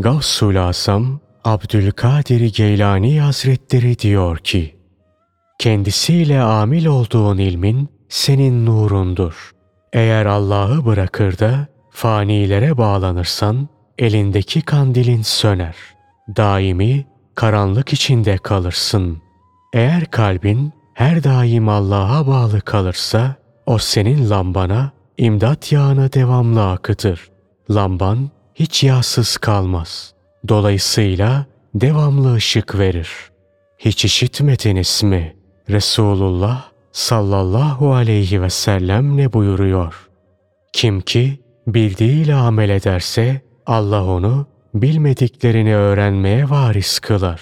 Gavsul Asam Abdülkadir Geylani Hazretleri diyor ki, Kendisiyle amil olduğun ilmin senin nurundur. Eğer Allah'ı bırakır da fanilere bağlanırsan elindeki kandilin söner. Daimi karanlık içinde kalırsın. Eğer kalbin her daim Allah'a bağlı kalırsa o senin lambana imdat yağını devamlı akıtır. Lamban hiç yağsız kalmaz. Dolayısıyla devamlı ışık verir. Hiç işitmediniz mi? Resulullah sallallahu aleyhi ve sellem ne buyuruyor? Kim ki bildiğiyle amel ederse Allah onu bilmediklerini öğrenmeye varis kılar.